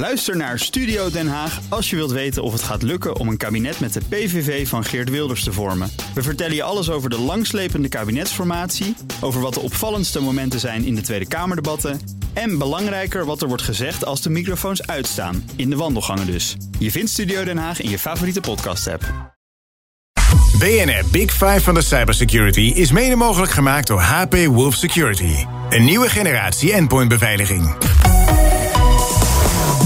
Luister naar Studio Den Haag als je wilt weten of het gaat lukken om een kabinet met de PVV van Geert Wilders te vormen. We vertellen je alles over de langslepende kabinetsformatie, over wat de opvallendste momenten zijn in de Tweede Kamerdebatten en belangrijker wat er wordt gezegd als de microfoons uitstaan, in de wandelgangen dus. Je vindt Studio Den Haag in je favoriete podcast-app. BNR Big Five van de cybersecurity is mede mogelijk gemaakt door HP Wolf Security. Een nieuwe generatie endpointbeveiliging.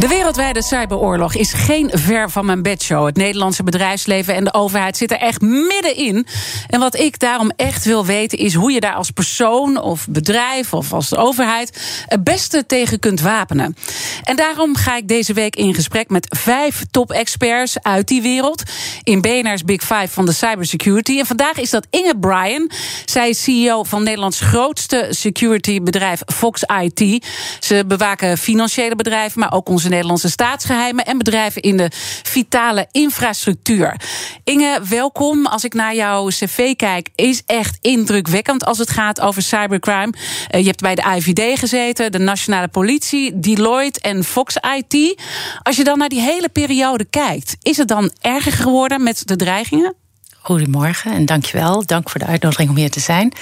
De wereldwijde cyberoorlog is geen ver van mijn bedshow. Het Nederlandse bedrijfsleven en de overheid zitten er echt middenin. En wat ik daarom echt wil weten is hoe je daar als persoon of bedrijf of als overheid het beste tegen kunt wapenen. En daarom ga ik deze week in gesprek met vijf top-experts uit die wereld. In BNR's Big Five van de cybersecurity. En vandaag is dat Inge Bryan. Zij is CEO van Nederlands grootste securitybedrijf Fox IT. Ze bewaken financiële bedrijven, maar ook onze Nederlandse staatsgeheimen en bedrijven in de vitale infrastructuur. Inge, welkom. Als ik naar jouw cv kijk, is echt indrukwekkend als het gaat over cybercrime. Uh, je hebt bij de IVD gezeten, de Nationale Politie, Deloitte en Fox IT. Als je dan naar die hele periode kijkt, is het dan erger geworden met de dreigingen? Goedemorgen en dankjewel. Dank voor de uitnodiging om hier te zijn.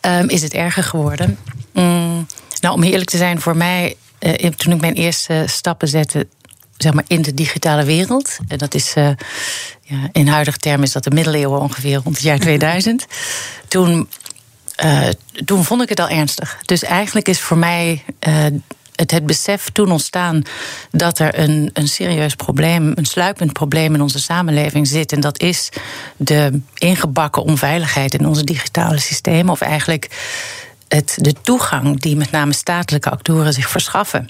Um, is het erger geworden? Mm, nou, om eerlijk te zijn, voor mij uh, toen ik mijn eerste stappen zette zeg maar, in de digitale wereld. En dat is, uh, ja, in huidige termen is dat de middeleeuwen ongeveer, rond het jaar 2000. toen, uh, toen vond ik het al ernstig. Dus eigenlijk is voor mij het, het besef toen ontstaan dat er een, een serieus probleem, een sluipend probleem in onze samenleving zit. En dat is de ingebakken onveiligheid in onze digitale systemen. Of eigenlijk het, de toegang die met name statelijke actoren zich verschaffen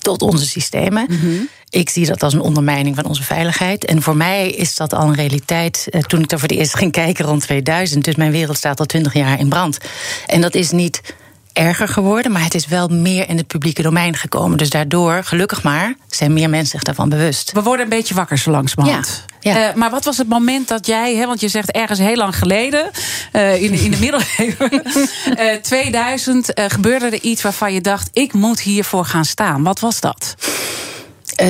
tot onze systemen. Mm-hmm. Ik zie dat als een ondermijning van onze veiligheid. En voor mij is dat al een realiteit eh, toen ik er voor het eerst ging kijken rond 2000. Dus mijn wereld staat al twintig jaar in brand. En dat is niet erger geworden, maar het is wel meer in het publieke domein gekomen. Dus daardoor, gelukkig maar, zijn meer mensen zich daarvan bewust. We worden een beetje wakker zo langzamerhand. Ja, ja. Uh, maar wat was het moment dat jij, hè, want je zegt ergens heel lang geleden, uh, in, in de middeleeuwen, uh, 2000, gebeurde er iets waarvan je dacht: ik moet hiervoor gaan staan. Wat was dat?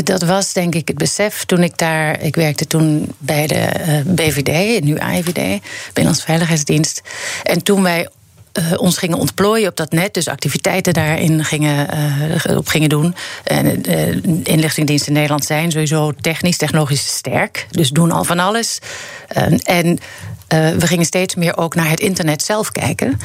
Dat was denk ik het besef toen ik daar. Ik werkte toen bij de BVD, nu AIVD, Binnenlandse Veiligheidsdienst. En toen wij uh, ons gingen ontplooien op dat net. Dus activiteiten daarin gingen, uh, op gingen doen. En uh, inlichtingendiensten in Nederland zijn sowieso technisch, technologisch sterk. Dus doen al van alles. en we gingen steeds meer ook naar het internet zelf kijken.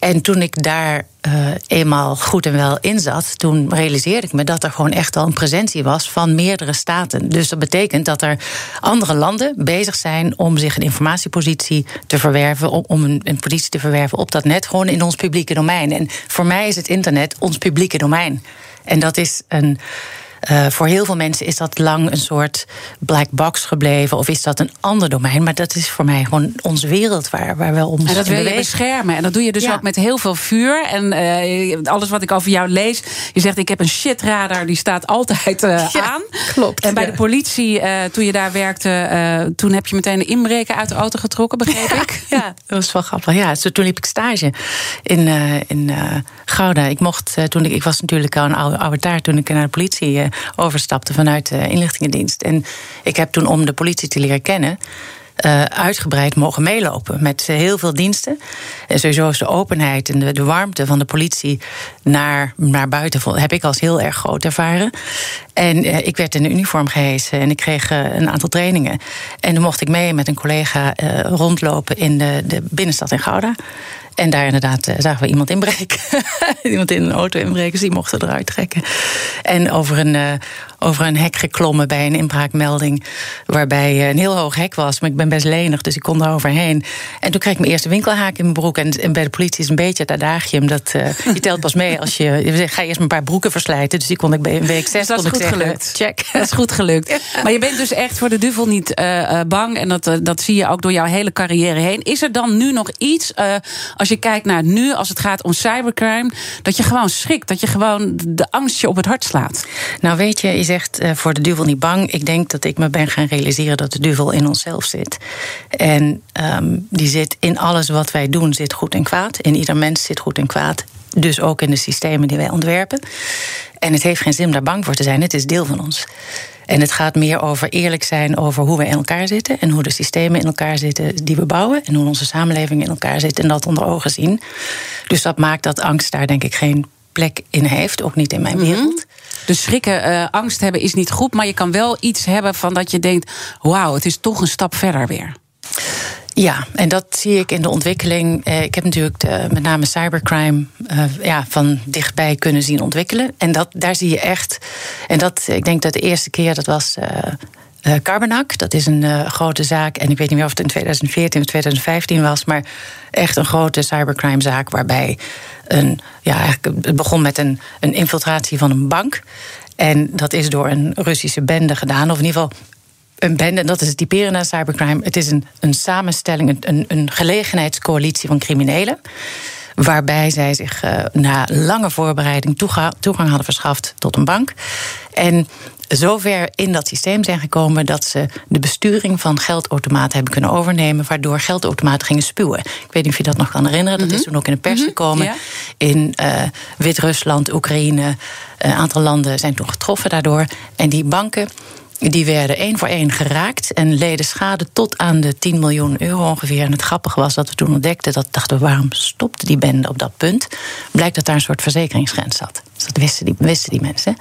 En toen ik daar uh, eenmaal goed en wel in zat, toen realiseerde ik me dat er gewoon echt al een presentie was van meerdere staten. Dus dat betekent dat er andere landen bezig zijn om zich een informatiepositie te verwerven, om, om een, een positie te verwerven op dat net, gewoon in ons publieke domein. En voor mij is het internet ons publieke domein. En dat is een uh, voor heel veel mensen is dat lang een soort black box gebleven. Of is dat een ander domein. Maar dat is voor mij gewoon onze wereld waar, waar we om En dat wil je beschermen. En dat doe je dus ja. ook met heel veel vuur. En uh, alles wat ik over jou lees. Je zegt ik heb een shitradar. Die staat altijd uh, ja, aan. Klopt. En bij de politie, toen je daar werkte. toen heb je meteen de inbreker uit de auto getrokken. Begreep ik? Ja, dat was wel grappig. Ja, toen liep ik stage in, in Gouda. Ik mocht toen ik, ik was natuurlijk al een oude, oude taart toen ik naar de politie overstapte vanuit de inlichtingendienst. En ik heb toen, om de politie te leren kennen. Uh, uitgebreid mogen meelopen met heel veel diensten. En sowieso is de openheid en de, de warmte van de politie naar, naar buiten heb ik als heel erg groot ervaren. En uh, ik werd in een uniform gehesen en ik kreeg een aantal trainingen. En toen mocht ik mee met een collega rondlopen in de, de binnenstad in Gouda. En daar inderdaad uh, zagen we iemand inbreken. iemand in een auto inbreken, dus die mochten eruit trekken. En over een, uh, over een hek geklommen bij een inbraakmelding. Waarbij uh, een heel hoog hek was, maar ik ben best lenig, dus ik kon er overheen. En toen kreeg ik mijn eerste winkelhaak in mijn broek. En, en bij de politie is een beetje het adagium dat je telt pas mee als je. je ga eerst een paar broeken verslijten. Dus die kon ik bij een week zes. Dus dat is goed zeggen, gelukt. Check. Dat is goed gelukt. Ja. Maar je bent dus echt voor de duvel niet bang. En dat, dat zie je ook door jouw hele carrière heen. Is er dan nu nog iets, als je kijkt naar nu, als het gaat om cybercrime, dat je gewoon schrikt, dat je gewoon de angst je op het hart slaat? Nou, weet je, is zegt uh, voor de duivel niet bang. Ik denk dat ik me ben gaan realiseren dat de duivel in onszelf zit. En um, die zit in alles wat wij doen, zit goed en kwaad. In ieder mens zit goed en kwaad. Dus ook in de systemen die wij ontwerpen. En het heeft geen zin om daar bang voor te zijn. Het is deel van ons. En het gaat meer over eerlijk zijn over hoe we in elkaar zitten. En hoe de systemen in elkaar zitten die we bouwen. En hoe onze samenleving in elkaar zit. En dat onder ogen zien. Dus dat maakt dat angst daar denk ik geen plek in heeft. Ook niet in mijn mhm. wereld. Dus schrikken, uh, angst hebben is niet goed. Maar je kan wel iets hebben van dat je denkt: wauw, het is toch een stap verder weer. Ja, en dat zie ik in de ontwikkeling. Eh, ik heb natuurlijk de, met name cybercrime uh, ja, van dichtbij kunnen zien ontwikkelen. En dat, daar zie je echt. En dat, ik denk dat de eerste keer dat was. Carbonac, dat is een grote zaak. En ik weet niet meer of het in 2014 of 2015 was, maar echt een grote cybercrimezaak waarbij een, ja, het begon met een, een infiltratie van een bank. En dat is door een Russische bende gedaan, of in ieder geval een bende, en dat is het typerende aan cybercrime. Het is een, een samenstelling, een, een gelegenheidscoalitie van criminelen. Waarbij zij zich uh, na lange voorbereiding toegang, toegang hadden verschaft tot een bank. En zover in dat systeem zijn gekomen dat ze de besturing van geldautomaten hebben kunnen overnemen, waardoor geldautomaten gingen spuwen. Ik weet niet of je dat nog kan herinneren. Dat is mhm. toen ook in de pers mhm. gekomen. In uh, Wit-Rusland, Oekraïne, een aantal landen zijn toen getroffen daardoor. En die banken die werden één voor één geraakt en leden schade tot aan de 10 miljoen euro ongeveer. En het grappige was dat we toen ontdekten dat dachten we, waarom stopte die bende op dat punt? Blijkt dat daar een soort verzekeringsgrens zat. Dus dat wisten die, wisten die mensen.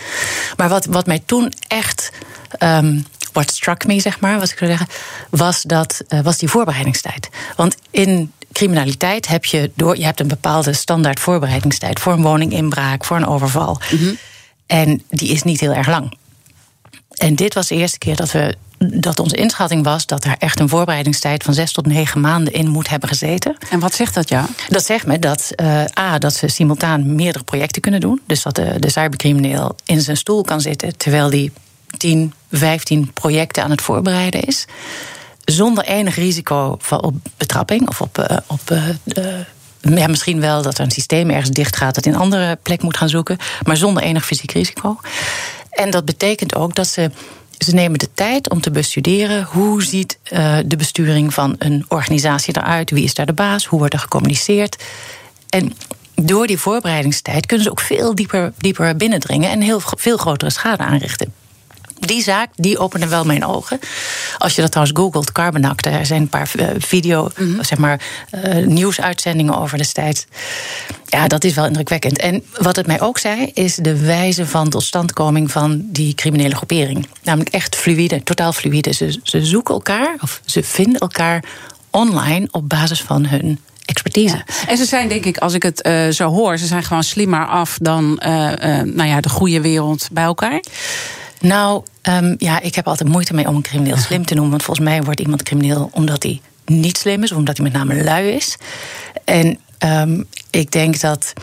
Maar wat, wat mij toen echt. Um, what struck me, zeg maar, wat ik zou zeggen, was, dat, uh, was die voorbereidingstijd. Want in criminaliteit heb je door, je hebt een bepaalde standaard voorbereidingstijd voor een woninginbraak, voor een overval. Mm -hmm. En die is niet heel erg lang. En dit was de eerste keer dat we dat onze inschatting was dat er echt een voorbereidingstijd van zes tot negen maanden in moet hebben gezeten. En wat zegt dat ja? Dat zegt me dat uh, A, dat ze simultaan meerdere projecten kunnen doen. Dus dat de, de cybercrimineel in zijn stoel kan zitten terwijl die 10, 15 projecten aan het voorbereiden is. Zonder enig risico op betrapping of op, uh, op uh, ja, misschien wel dat er een systeem ergens dicht gaat dat in een andere plek moet gaan zoeken, maar zonder enig fysiek risico. En dat betekent ook dat ze. Ze nemen de tijd om te bestuderen hoe ziet uh, de besturing van een organisatie eruit, wie is daar de baas, hoe wordt er gecommuniceerd. En door die voorbereidingstijd kunnen ze ook veel dieper, dieper binnendringen en heel veel grotere schade aanrichten die zaak, die opende wel mijn ogen. Als je dat trouwens googelt, Carbonac, er zijn een paar uh, video, mhm. zeg maar, uh, nieuwsuitzendingen over destijds. Ja, dat is wel indrukwekkend. En wat het mij ook zei, is de wijze van totstandkoming van die criminele groepering. Namelijk echt fluïde, totaal fluïde. Ze, ze zoeken elkaar, of ze vinden elkaar online op basis van hun expertise. En ze zijn, denk ik, als ik het uh, zo hoor, ze zijn gewoon slimmer af dan uh, uh, nou ja, de goede wereld bij elkaar. Nou, um, ja, ik heb altijd moeite mee om een crimineel slim te noemen. Want volgens mij wordt iemand crimineel omdat hij niet slim is, omdat hij met name lui is. En um, ik denk dat.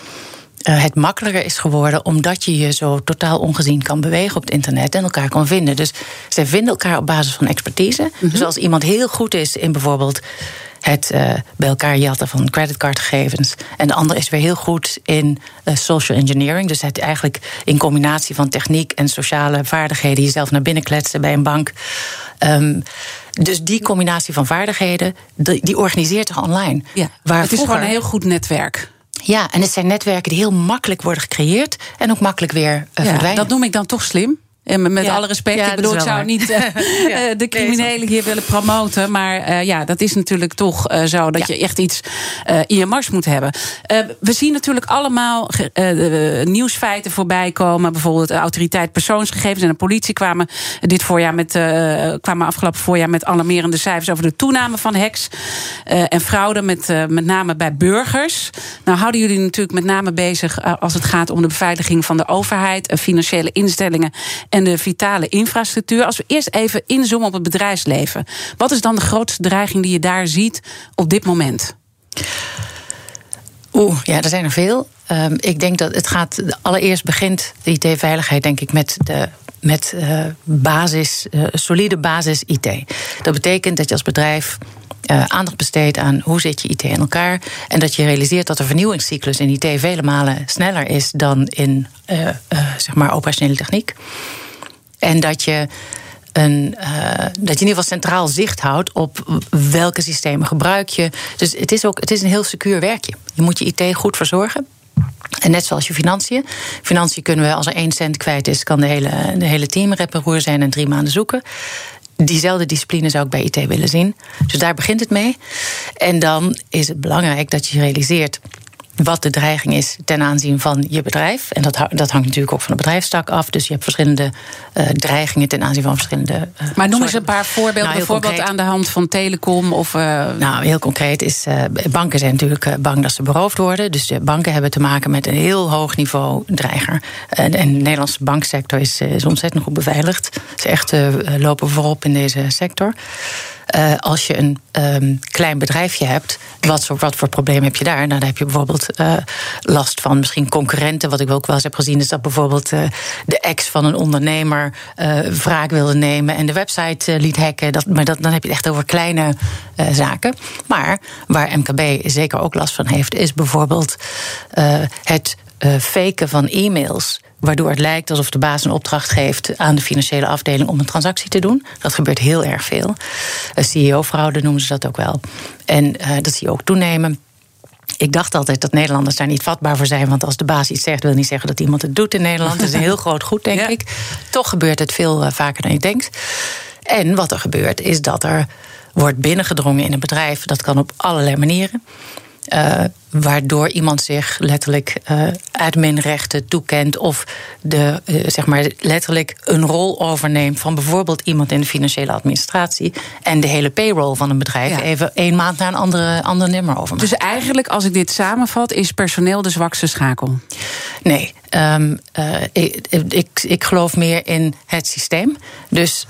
Uh, het makkelijker is geworden omdat je je zo totaal ongezien kan bewegen op het internet en elkaar kan vinden. Dus zij vinden elkaar op basis van expertise. Mm -hmm. Dus als iemand heel goed is in bijvoorbeeld het uh, bij elkaar jatten van creditcardgegevens. En de ander is weer heel goed in uh, social engineering. Dus het eigenlijk in combinatie van techniek en sociale vaardigheden jezelf naar binnen kletsen bij een bank. Um, dus die combinatie van vaardigheden, die, die organiseert zich online. Ja, waar het is gewoon een heel goed netwerk. Ja, en het zijn netwerken die heel makkelijk worden gecreëerd en ook makkelijk weer uh, ja, verdwijnen. Dat noem ik dan toch slim. En met alle respect, ik bedoel, ik zou niet uh, de criminelen hier willen promoten. Maar uh, ja, dat is natuurlijk toch uh, zo dat je echt iets in je mars moet hebben. we zien natuurlijk allemaal nieuwsfeiten voorbij komen. Bijvoorbeeld de autoriteit persoonsgegevens en de politie kwamen dit voorjaar met, kwamen afgelopen voorjaar met alarmerende cijfers over de toename van hacks en fraude, met, met name bij burgers. Nou houden jullie natuurlijk met name bezig als het gaat om de beveiliging van de overheid, financiële instellingen en de vitale infrastructuur. Als we eerst even inzoomen op het bedrijfsleven. Wat is dan de grootste dreiging die je daar ziet op dit moment? Oeh, ja, er zijn er veel. Um, ik denk dat het gaat. Allereerst begint de IT-veiligheid, denk ik, met de met uh, basis, uh, solide basis IT. Dat betekent dat je als bedrijf uh, aandacht besteedt aan hoe zit je IT in elkaar. En dat je realiseert dat de vernieuwingscyclus in IT vele malen sneller is dan in zeg maar operationele techniek. En dat je een, uh, dat je in ieder geval centraal zicht houdt op welke systemen gebruik je. Dus het is ook het is een heel secuur werkje. Je moet je IT goed verzorgen. En net zoals je financiën. Financiën kunnen we, als er één cent kwijt is, kan de hele, de hele team roer zijn en drie maanden zoeken. Diezelfde discipline zou ik bij IT willen zien. Dus daar begint het mee. En dan is het belangrijk dat je realiseert wat de dreiging is ten aanzien van je bedrijf. En dat, dat hangt natuurlijk ook van de bedrijfstak af. Dus je hebt verschillende uh, dreigingen ten aanzien van verschillende. Uh, maar noem eens een paar voorbeelden, nou, bijvoorbeeld concreet, aan de hand van telecom of. Uh... Nou, heel concreet is. banken zijn natuurlijk bang dat ze beroofd worden. Dus de banken hebben te maken met een heel hoog niveau dreiger. en de Nederlandse banksector is, is ontzettend goed beveiligd. Ze echt lopen voorop in deze sector. Uh, als je een um, klein bedrijfje hebt, wat, wat voor probleem heb je daar? Nou, dan heb je bijvoorbeeld uh, last van misschien concurrenten. Wat ik ook wel eens heb gezien, is dat bijvoorbeeld uh, de ex van een ondernemer wraak wilde nemen en de website liet hacken. Dat, maar dat, dan heb je het echt over kleine zaken. Maar waar MKB zeker ook last van heeft, is bijvoorbeeld het faken van e-mails waardoor het lijkt alsof de baas een opdracht geeft aan de financiële afdeling om een transactie te doen. Dat gebeurt heel erg veel. CEO-fraude noemen ze dat ook wel. En uh, dat zie je ook toenemen. Ik dacht altijd dat Nederlanders daar niet vatbaar voor zijn. Want als de baas iets zegt, wil niet zeggen dat iemand het doet in Nederland. Dat is een heel groot goed, denk ik. Toch gebeurt het veel uh, vaker dan je denkt. En wat er gebeurt, is dat er wordt binnengedrongen in een bedrijf. Dat kan op allerlei manieren. Uh, waardoor iemand zich letterlijk uh, adminrechten toekent of de, uh, zeg maar letterlijk een rol overneemt van bijvoorbeeld iemand in de financiële administratie en de hele payroll van een bedrijf ja. even één maand naar een andere, ander nummer over. Dus eigenlijk, als ik dit samenvat, is personeel de zwakste schakel? Nee, um, uh, ik, ik, ik, geloof meer in het systeem. Dus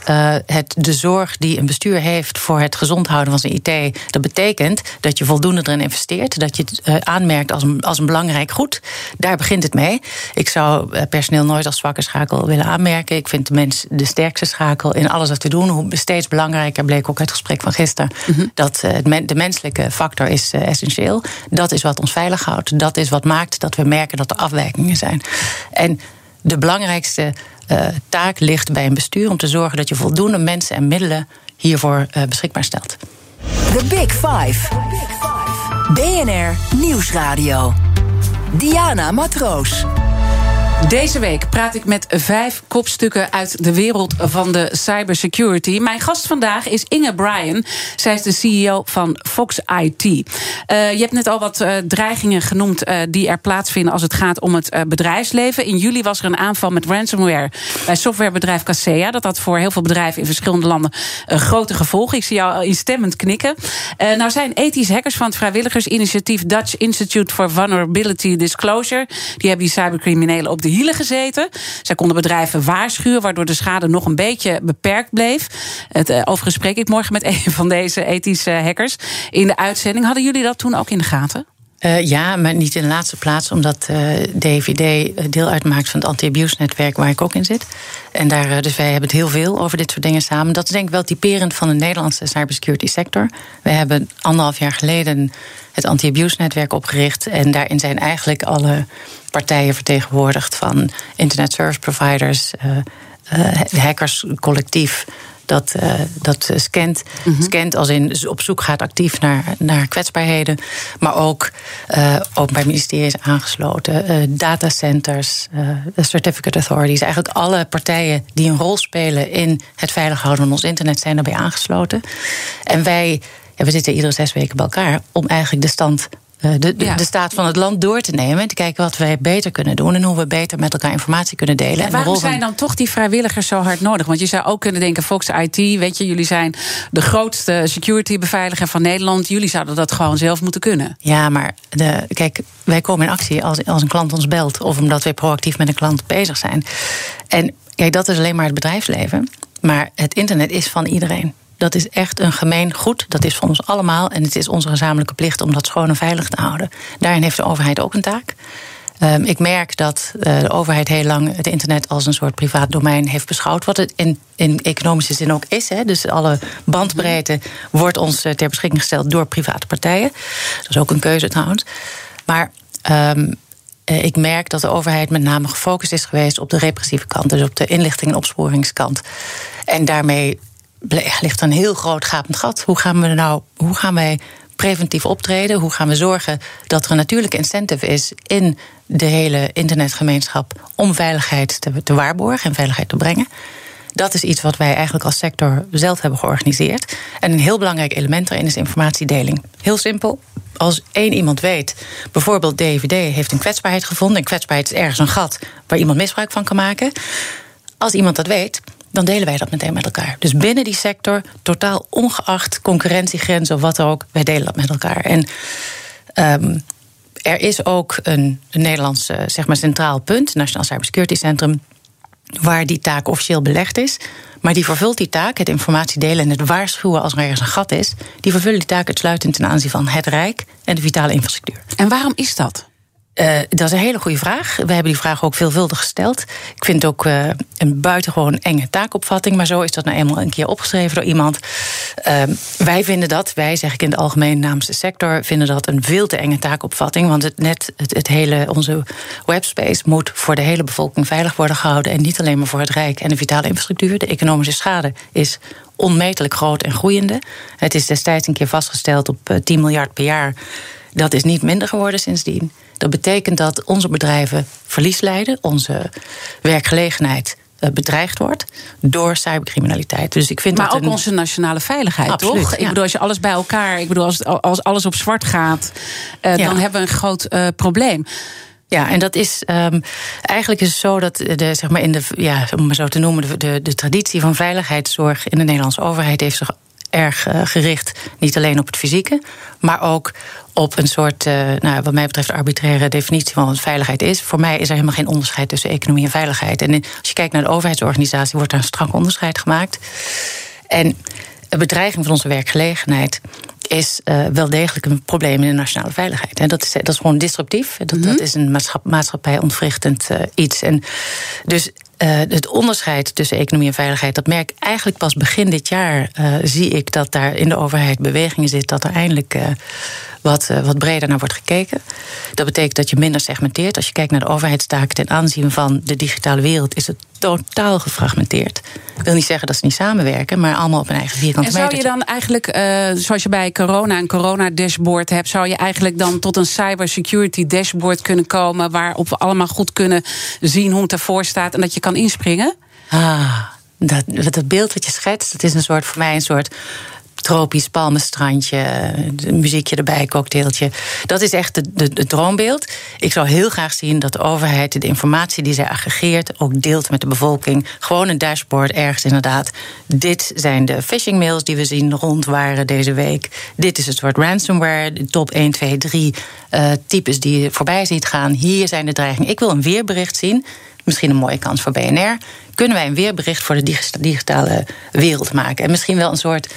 het, de zorg die een bestuur heeft voor het gezond houden van zijn IT, dat betekent dat je voldoende erin investeert, dat je aanmerkt als een, als een belangrijk goed. Daar begint het mee. Ik zou eh, personeel nooit als zwakke schakel willen aanmerken. Ik vind de mens de sterkste schakel in alles wat we doen. Hoe steeds belangrijker bleek ook uit het gesprek van gisteren. Mhm. Dat uh, de menselijke factor is uh, essentieel. Dat is wat ons veilig houdt. Dat is wat maakt dat we merken dat er afwijkingen zijn. En de belangrijkste uh, taak ligt bij een bestuur om te zorgen dat je voldoende mensen en middelen hiervoor uh, beschikbaar stelt. The Big Five. BNR Nieuwsradio. Diana Matroos. Deze week praat ik met vijf kopstukken uit de wereld van de cybersecurity. Mijn gast vandaag is Inge Bryan. Zij is de CEO van Fox IT. Uh, je hebt net al wat uh, dreigingen genoemd uh, die er plaatsvinden als het gaat om het bedrijfsleven. In juli was er een aanval met ransomware bij softwarebedrijf Casea. Dat had voor heel veel bedrijven in verschillende landen grote gevolgen. Ik zie jou instemmend knikken. nou zijn ethische hackers van het vrijwilligersinitiatief Dutch Institute for Vulnerability Disclosure. Die hebben die cybercriminelen op de hielen gezeten. Zij konden bedrijven waarschuwen, waardoor de schade nog een beetje beperkt bleef. Het, uh, overigens spreek ik morgen met een van deze ethische hackers in de uitzending. Hadden jullie dat toen ook in de gaten? Uh, ja, maar niet in de laatste plaats, omdat uh, eh, DVD deel uitmaakt van het anti-abuse-netwerk waar ik ook in zit. En daar, dus wij hebben het heel veel over dit soort dingen samen. Dat is denk ik wel typerend van de Nederlandse cybersecurity sector. We hebben anderhalf jaar geleden het anti-abuse-netwerk opgericht. En daarin zijn eigenlijk alle partijen vertegenwoordigd van internet service providers, uh, hackerscollectief. Dat, uh, dat scant. Mm-hmm. Scant als in op zoek gaat actief naar, naar kwetsbaarheden. Maar ook uh, openbaar ministerie is aangesloten. Uh, datacenters, certificate authorities. Eigenlijk alle partijen die een rol spelen in het veilig houden van ons internet zijn daarbij aangesloten. En wij ja, we zitten iedere zes weken bij elkaar om eigenlijk de stand eh, de, de, de, staat van het land door te nemen. En te kijken wat wij beter kunnen doen. En hoe we beter met elkaar informatie kunnen delen. En waarom zijn dan toch die vrijwilligers zo hard nodig? Want je zou ook kunnen denken: Fox IT, weet je, jullie zijn de grootste security beveiliger van Nederland. Jullie zouden dat gewoon zelf moeten kunnen. Ja, maar de, kijk, wij komen in actie als, als een klant ons belt. Of omdat we proactief met een klant bezig zijn. En kijk, dat is alleen maar het bedrijfsleven. Maar het internet is van iedereen. Dat is echt een gemeen goed. Dat is van ons allemaal. En het is onze gezamenlijke plicht om dat schoon en veilig te houden. Daarin heeft de overheid ook een taak. Um, ik merk dat uh, de overheid heel lang het internet als een soort privaat domein heeft beschouwd. Wat het in, in economische zin ook is. Hè. Dus alle bandbreedte wordt ons uh, ter beschikking gesteld door private partijen. Dat is ook een keuze trouwens. Maar um, eh, ik merk dat de overheid met name gefocust is geweest op de repressieve kant, dus op de inlichting en opsporingskant. En daarmee ligt een heel groot gapend gat. Hoe gaan we nou, hoe gaan wij preventief optreden? Hoe gaan we zorgen dat er een natuurlijke incentive is in de hele internetgemeenschap om veiligheid te, waarborgen en veiligheid te brengen? Dat is iets wat wij eigenlijk als sector zelf hebben georganiseerd. En een heel belangrijk element daarin is informatiedeling. Heel simpel. Als één iemand weet, bijvoorbeeld DVD heeft een kwetsbaarheid gevonden. Een kwetsbaarheid is ergens een gat waar iemand misbruik van kan maken. Als iemand dat weet, dan delen wij dat meteen met elkaar. Dus binnen die sector, totaal ongeacht concurrentiegrenzen of wat ook, wij delen dat met elkaar. En um, er is ook een, een Nederlands zeg maar, centraal punt, Nationaal Cybersecurity Centrum, waar die taak officieel belegd is. Maar die vervult die taak, het informatie delen en het waarschuwen als er ergens een gat is, die vervullen die taak uitsluitend ten aanzien van het Rijk en de vitale infrastructuur. En waarom is dat? Uh, dat is een hele goede vraag. We hebben die vraag ook veelvuldig gesteld. Ik vind het ook uh, een buitengewoon enge taakopvatting, maar zo is dat nou eenmaal een keer opgeschreven door iemand. Uh, wij vinden dat, wij zeg ik in de algemeen namens de sector, vinden dat een veel te enge taakopvatting. Want het net, het, het, hele, onze webspace moet voor de hele bevolking veilig worden gehouden. En niet alleen maar voor het Rijk en de vitale infrastructuur. De economische schade is onmetelijk groot en groeiende. Het is destijds een keer vastgesteld op 10 miljard per jaar. Dat is niet minder geworden sindsdien. Dat betekent dat onze bedrijven verlies lijden, onze werkgelegenheid eh, bedreigd wordt door cybercriminaliteit. Dus ik vind maar dat ook onze nationale veiligheid, Absoluut, toch? Ja. Ik bedoel, als je alles bij elkaar, ik bedoel, als, als alles op zwart gaat, uh, Ja. dan hebben we een groot uh, probleem. Ja, en dat is um, eigenlijk is het zo dat de, zeg maar in de, ja, om maar zo te noemen, de, de, de traditie van veiligheidszorg in de Nederlandse overheid heeft zich erg uh, gericht, niet alleen op het fysieke, maar ook op een soort, uh, nou, wat mij betreft, arbitraire definitie van wat veiligheid is. Voor mij is er helemaal geen onderscheid tussen economie en veiligheid. En als je kijkt naar de overheidsorganisatie, wordt daar een strak onderscheid gemaakt. En een bedreiging van onze werkgelegenheid is uh, wel degelijk een probleem in de nationale veiligheid. En dat is, dat is gewoon disruptief. Dat, mm -hmm. dat is een maatschap, maatschappij ontwrichtend uh, iets. En dus uh, het onderscheid tussen economie en veiligheid, dat merk ik eigenlijk pas begin dit jaar. zie ik dat daar in de overheid beweging zit, dat er eindelijk wat, wat breder naar wordt gekeken. Dat betekent dat je minder segmenteert. Als je kijkt naar de overheidstaken ten aanzien van de digitale wereld, is het totaal gefragmenteerd. Ik wil niet zeggen dat ze niet samenwerken, maar allemaal op een eigen vierkante meter. En zou je dan eigenlijk, uh, zoals je bij corona een corona-dashboard hebt, zou je eigenlijk dan tot een cybersecurity dashboard kunnen komen waarop we allemaal goed kunnen zien hoe het ervoor staat en dat je kan inspringen? Ah, dat, dat beeld wat je schetst, dat is een soort voor mij een soort tropisch palmenstrandje, muziekje erbij, cocktailtje. Dat is echt het droombeeld. Ik zou heel graag zien dat de overheid de informatie die zij aggregeert ook deelt met de bevolking. Gewoon een dashboard ergens inderdaad. Dit zijn de phishing mails die we zien rond waren deze week. Dit is het soort ransomware, de top 1, 2, 3 uh, types die je voorbij ziet gaan. Hier zijn de dreigingen. Ik wil een weerbericht zien. Misschien een mooie kans voor BNR. Kunnen wij een weerbericht voor de digitale wereld maken? En misschien wel een soort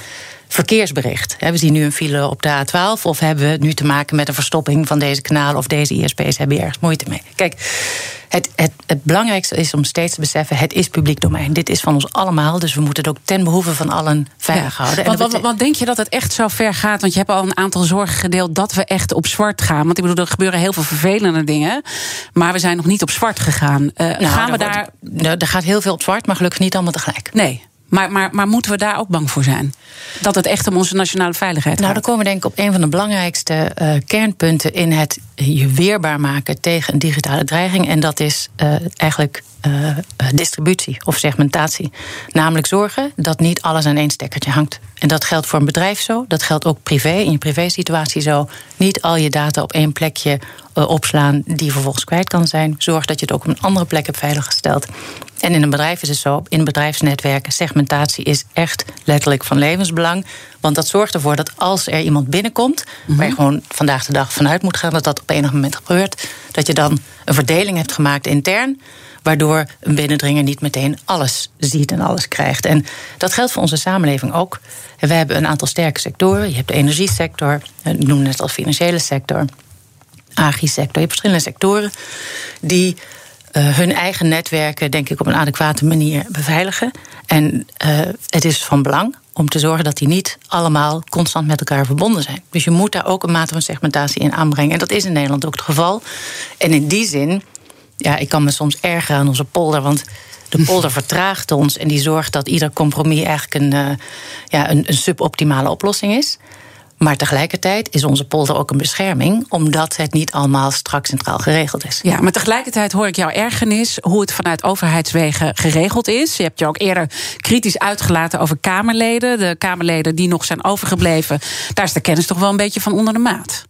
verkeersbericht. We zien nu een file op de A12 of hebben we nu te maken met een verstopping van deze kanalen of deze ISP's hebben hier ergens moeite mee. Kijk, het, het, het, belangrijkste is om steeds te beseffen: het is publiek domein. Dit is van ons allemaal, dus we moeten het ook ten behoeve van allen veilig ja, houden. Want, wat, wat denk je dat het echt zo ver gaat? Want je hebt al een aantal zorgen gedeeld dat we echt op zwart gaan. Want ik bedoel, er gebeuren heel veel vervelende dingen, maar we zijn nog niet op zwart gegaan. Uh, nou, gaan we daar. Wordt, er gaat heel veel op zwart, maar gelukkig niet allemaal tegelijk. Nee. Maar, maar, maar moeten we daar ook bang voor zijn? Dat het echt om onze nationale veiligheid gaat? Nou, dan komen we denk ik op een van de belangrijkste uh, kernpunten in het je weerbaar maken tegen een digitale dreiging. En dat is uh, eigenlijk uh, distributie of segmentatie. Namelijk zorgen dat niet alles aan één stekkertje hangt. En dat geldt voor een bedrijf zo, dat geldt ook privé, in je privésituatie zo. Niet al je data op één plekje uh, opslaan die vervolgens kwijt kan zijn. Zorg dat je het ook op een andere plek hebt veiliggesteld. En in een bedrijf is het zo, in bedrijfsnetwerken, segmentatie is echt letterlijk van levensbelang. Want dat zorgt ervoor dat als er iemand binnenkomt, mm -hmm. waar je gewoon vandaag de dag vanuit moet gaan dat dat op enig moment gebeurt, dat je dan een verdeling hebt gemaakt intern waardoor een binnendringer niet meteen alles ziet en alles krijgt. En dat geldt voor onze samenleving ook. We hebben een aantal sterke sectoren. Je hebt de energiesector, ik noem net al financiële sector, agri-sector. Je hebt verschillende sectoren die uh, hun eigen netwerken, denk ik, op een adequate manier beveiligen. En uh, het is van belang om te zorgen dat die niet allemaal constant met elkaar verbonden zijn. Dus je moet daar ook een mate van segmentatie in aanbrengen. En dat is in Nederland ook het geval. En in die zin, ja, ik kan me soms ergeren aan onze polder, want de polder vertraagt ons en die zorgt dat ieder compromis eigenlijk een, uh, ja, een, een suboptimale oplossing is. Maar tegelijkertijd is onze polder ook een bescherming, omdat het niet allemaal strak centraal geregeld is. Ja, maar tegelijkertijd hoor ik jouw ergernis hoe het vanuit overheidswegen geregeld is. Je hebt je ook eerder kritisch uitgelaten over Kamerleden. De Kamerleden die nog zijn overgebleven, daar is de kennis toch wel een beetje van onder de maat.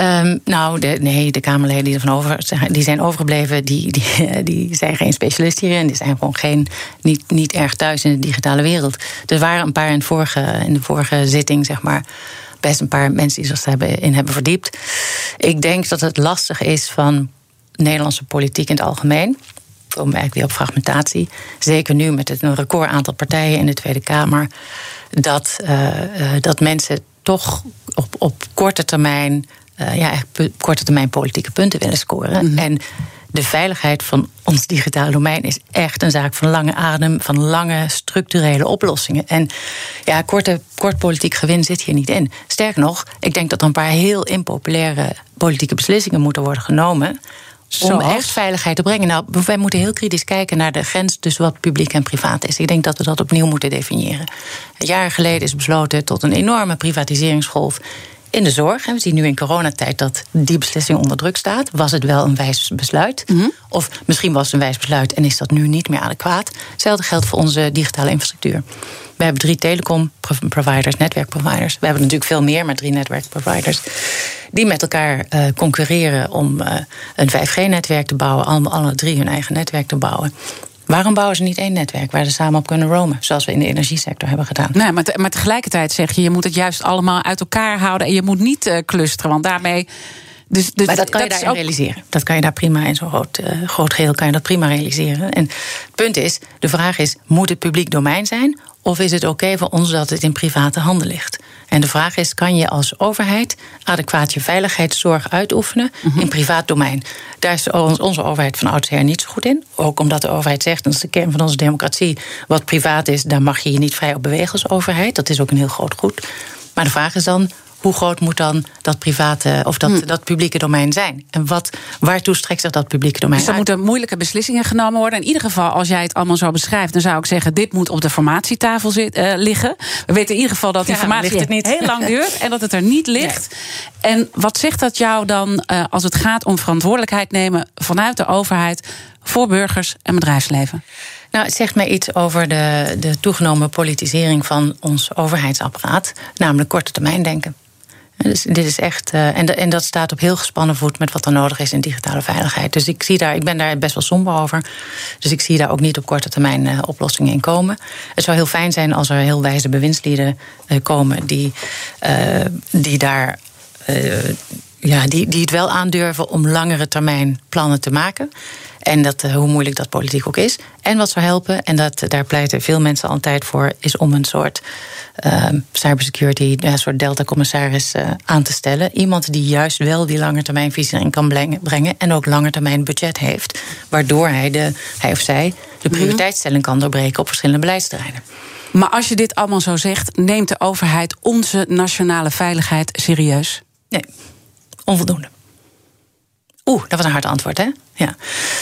Um, nou, de, nee, de Kamerleden die, ervan over, die zijn overgebleven, die, die, die zijn geen specialist hierin. Die zijn gewoon geen, niet, niet erg thuis in de digitale wereld. Er waren een paar in, vorige, in de vorige zitting, zeg maar, best een paar mensen die zich in hebben verdiept. Ik denk dat het lastig is van Nederlandse politiek in het algemeen. Komen we eigenlijk weer op fragmentatie. Zeker nu met het een record aantal partijen in de Tweede Kamer. Dat, uh, uh, dat mensen toch op, op korte termijn, uh, ja, echt korte termijn politieke punten willen scoren. Mm. En de veiligheid van ons digitale domein is echt een zaak van lange adem, van lange structurele oplossingen. En ja, korte, kort politiek gewin zit hier niet in. Sterker nog, ik denk dat er een paar heel impopulaire politieke beslissingen moeten worden genomen. Om echt veiligheid te brengen. Nou, wij moeten heel kritisch kijken naar de grens tussen wat publiek en privaat is. Ik denk dat we dat opnieuw moeten definiëren. Jaren geleden is besloten tot een enorme privatiseringsgolf in de zorg. We zien nu in coronatijd dat die beslissing onder druk staat. Was het wel een wijs besluit? Mm -hmm. Of misschien was het een wijs besluit en is dat nu niet meer adequaat? Hetzelfde geldt voor onze digitale infrastructuur. We hebben drie telecom-providers, netwerkproviders. We hebben natuurlijk veel meer, maar drie netwerkproviders. Die met elkaar uh, concurreren om uh, een 5G-netwerk te bouwen. Alle, alle drie hun eigen netwerk te bouwen. Waarom bouwen ze niet één netwerk waar ze samen op kunnen roamen? Zoals we in de energiesector hebben gedaan. Nee, maar, te, maar tegelijkertijd zeg je, je moet het juist allemaal uit elkaar houden. En je moet niet uh, clusteren, want daarmee. Dus, dus maar dat kan je daar ook... realiseren. Dat kan je daar prima in zo'n groot, uh, groot geheel kan je dat prima realiseren. En het punt is, de vraag is: moet het publiek domein zijn? Of is het oké okay voor ons dat het in private handen ligt? En de vraag is: kan je als overheid adequaat je veiligheidszorg uitoefenen mm -hmm. in privaat domein? Daar is onze overheid van oudsher niet zo goed in. Ook omdat de overheid zegt, dat is de kern van onze democratie, wat privaat is, daar mag je je niet vrij op bewegen als overheid. Dat is ook een heel groot goed. Maar de vraag is dan: hoe groot moet dan dat private of dat, hm. dat publieke domein zijn? En wat, waartoe strekt zich dat publieke domein Dus er moeten moeilijke beslissingen genomen worden. In ieder geval, als jij het allemaal zo beschrijft, dan zou ik zeggen: dit moet op de formatietafel zit, uh, liggen. We weten in ieder geval dat die ja, formatie het niet. heel lang duurt en dat het er niet ligt. Nee. En wat zegt dat jou dan uh, als het gaat om verantwoordelijkheid nemen vanuit de overheid voor burgers en bedrijfsleven? Nou, het zegt mij iets over de, de toegenomen politisering van ons overheidsapparaat, namelijk korte termijn denken. Dus dit is echt. Uh, en, en dat staat op heel gespannen voet met wat er nodig is in digitale veiligheid. Dus ik, zie daar, ik ben daar best wel somber over. Dus ik zie daar ook niet op korte termijn uh, oplossingen in komen. Het zou heel fijn zijn als er heel wijze bewindslieden uh, komen die, die daar. ja, die, die het wel aandurven om langere termijn plannen te maken. En dat, hoe moeilijk dat politiek ook is. En wat zou helpen, en dat, daar pleiten veel mensen altijd voor, is om een soort uh, cybersecurity, een soort Delta-commissaris uh, aan te stellen. Iemand die juist wel die langetermijnvisie erin kan brengen en ook langetermijn budget heeft, waardoor hij, de, hij of zij de mhm. prioriteitsstelling kan doorbreken op verschillende beleidsterreinen. Maar als je dit allemaal zo zegt, neemt de overheid onze nationale veiligheid serieus? Nee, onvoldoende. Oeh, dat was een hard antwoord, hè? Ja.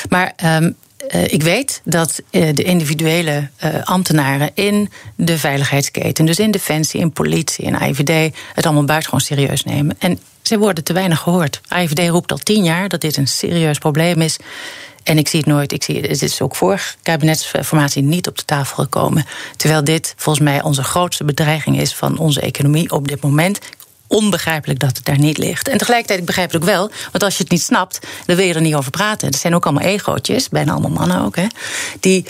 Maar um, uh, ik weet dat uh, de individuele uh, ambtenaren in de veiligheidsketen, dus in defensie, in politie, in IVD, het allemaal buitengewoon serieus nemen. En ze worden te weinig gehoord. IVD roept al tien jaar dat dit een serieus probleem is. En ik zie het nooit. Ik zie, het is ook vorige kabinetsformatie niet op de tafel gekomen. Terwijl dit volgens mij onze grootste bedreiging is van onze economie op dit moment onbegrijpelijk dat het daar niet ligt. En tegelijkertijd, ik begrijp het ook wel, want als je het niet snapt, dan wil je er niet over praten. Er zijn ook allemaal egootjes, bijna allemaal mannen ook, hè, die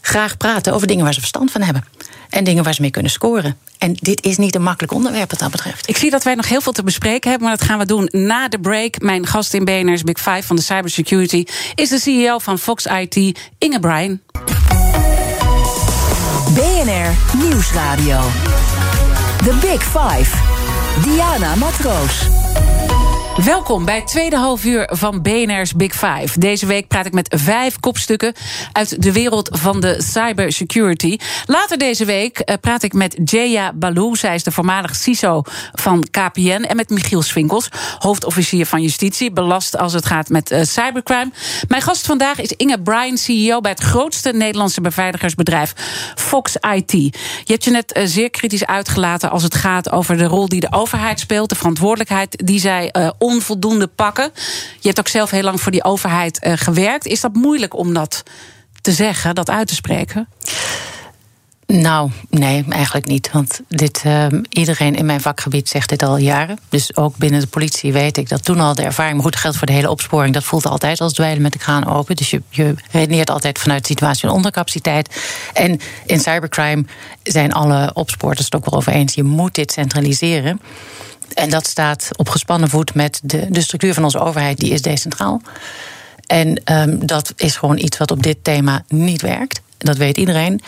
graag praten over dingen waar ze verstand van hebben. En dingen waar ze mee kunnen scoren. En dit is niet een makkelijk onderwerp wat dat betreft. Ik zie dat wij nog heel veel te bespreken hebben, maar dat gaan we doen na de break. Mijn gast in BNR's Big Five van de cybersecurity is de CEO van Fox IT, Inge Bryan. BNR Nieuwsradio. The Big Five. Diana Matroos. Welkom bij het tweede half uur van BNR's Big Five. Deze week praat ik met vijf kopstukken uit de wereld van de cybersecurity. Later deze week eh, praat ik met Jaya Balou. Zij is de voormalig CISO van KPN. En met Michiel Swinkels, hoofdofficier van Justitie. Belast als het gaat met uh, cybercrime. Mijn gast vandaag is Inge Bryan, CEO bij het grootste Nederlandse beveiligersbedrijf Fox IT. Je hebt je net uh, zeer kritisch uitgelaten als het gaat over de rol die de overheid speelt. De verantwoordelijkheid die zij onvoldoende pakken. Je hebt ook zelf heel lang voor die overheid uh, gewerkt. Is dat moeilijk om dat te zeggen, dat uit te spreken? Nou, nee, eigenlijk niet. Want dit, uh, iedereen in mijn vakgebied zegt dit al jaren. Dus ook binnen de politie weet ik dat toen al de ervaring. Maar goed, geldt voor de hele opsporing. Dat voelt altijd als dweilen met de kraan open. Dus je, je redeneert altijd vanuit de situatie van ondercapaciteit. En in cybercrime zijn alle opsporters het ook wel over eens. Je moet dit centraliseren. En dat staat op gespannen voet met de, de structuur van onze overheid, die is decentraal. En um, dat is gewoon iets wat op dit thema niet werkt. Dat weet iedereen.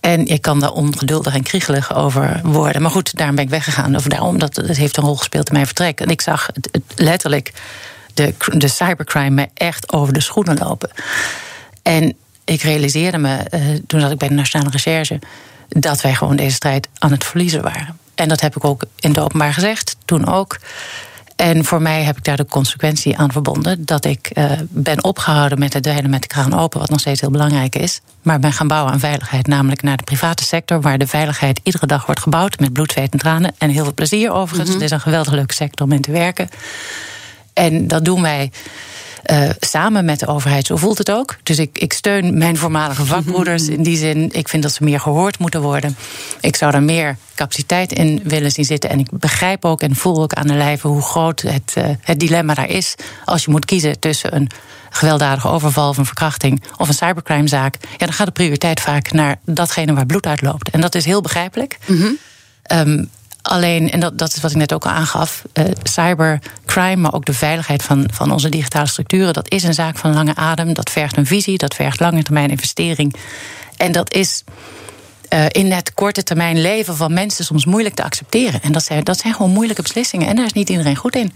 En ik kan daar ongeduldig en kriegelig over worden. Maar goed, daarom ben ik weggegaan. Of daarom, dat, dat heeft een rol gespeeld in mijn vertrek. En ik zag het, letterlijk de, de cybercrime me echt over de schoenen lopen. En ik realiseerde me, uh, toen zat ik bij de Nationale Recherche, dat wij gewoon deze strijd aan het verliezen waren. En dat heb ik ook in het openbaar gezegd, toen ook. En voor mij heb ik daar de consequentie aan verbonden dat ik uh, ben opgehouden met het dweilen met de kraan open, wat nog steeds heel belangrijk is. Maar ben gaan bouwen aan veiligheid, namelijk naar de private sector, waar de veiligheid iedere dag wordt gebouwd met bloed, zweet en tranen. En heel veel plezier overigens. Mm -hmm. Het is een geweldig leuke sector om in te werken. En dat doen wij uh, samen met de overheid. Zo voelt het ook. Dus ik, ik steun mijn voormalige vakbroeders in die zin. Ik vind dat ze meer gehoord moeten worden. Ik zou daar meer capaciteit in willen zien zitten. En ik begrijp ook en voel ook aan de lijve hoe groot het, uh, het dilemma daar is. Als je moet kiezen tussen een gewelddadige overval of een verkrachting of een cybercrimezaak. Ja, dan gaat de prioriteit vaak naar datgene waar bloed uitloopt. En dat is heel begrijpelijk. Mm -hmm. um, Alleen, en dat, dat is wat ik net ook al aangaf, uh, cybercrime, maar ook de veiligheid van, van onze digitale structuren, dat is een zaak van lange adem. Dat vergt een visie, dat vergt lange termijn investering. En dat is uh, in het korte termijn leven van mensen soms moeilijk te accepteren. En dat zijn, dat zijn gewoon moeilijke beslissingen. En daar is niet iedereen goed in.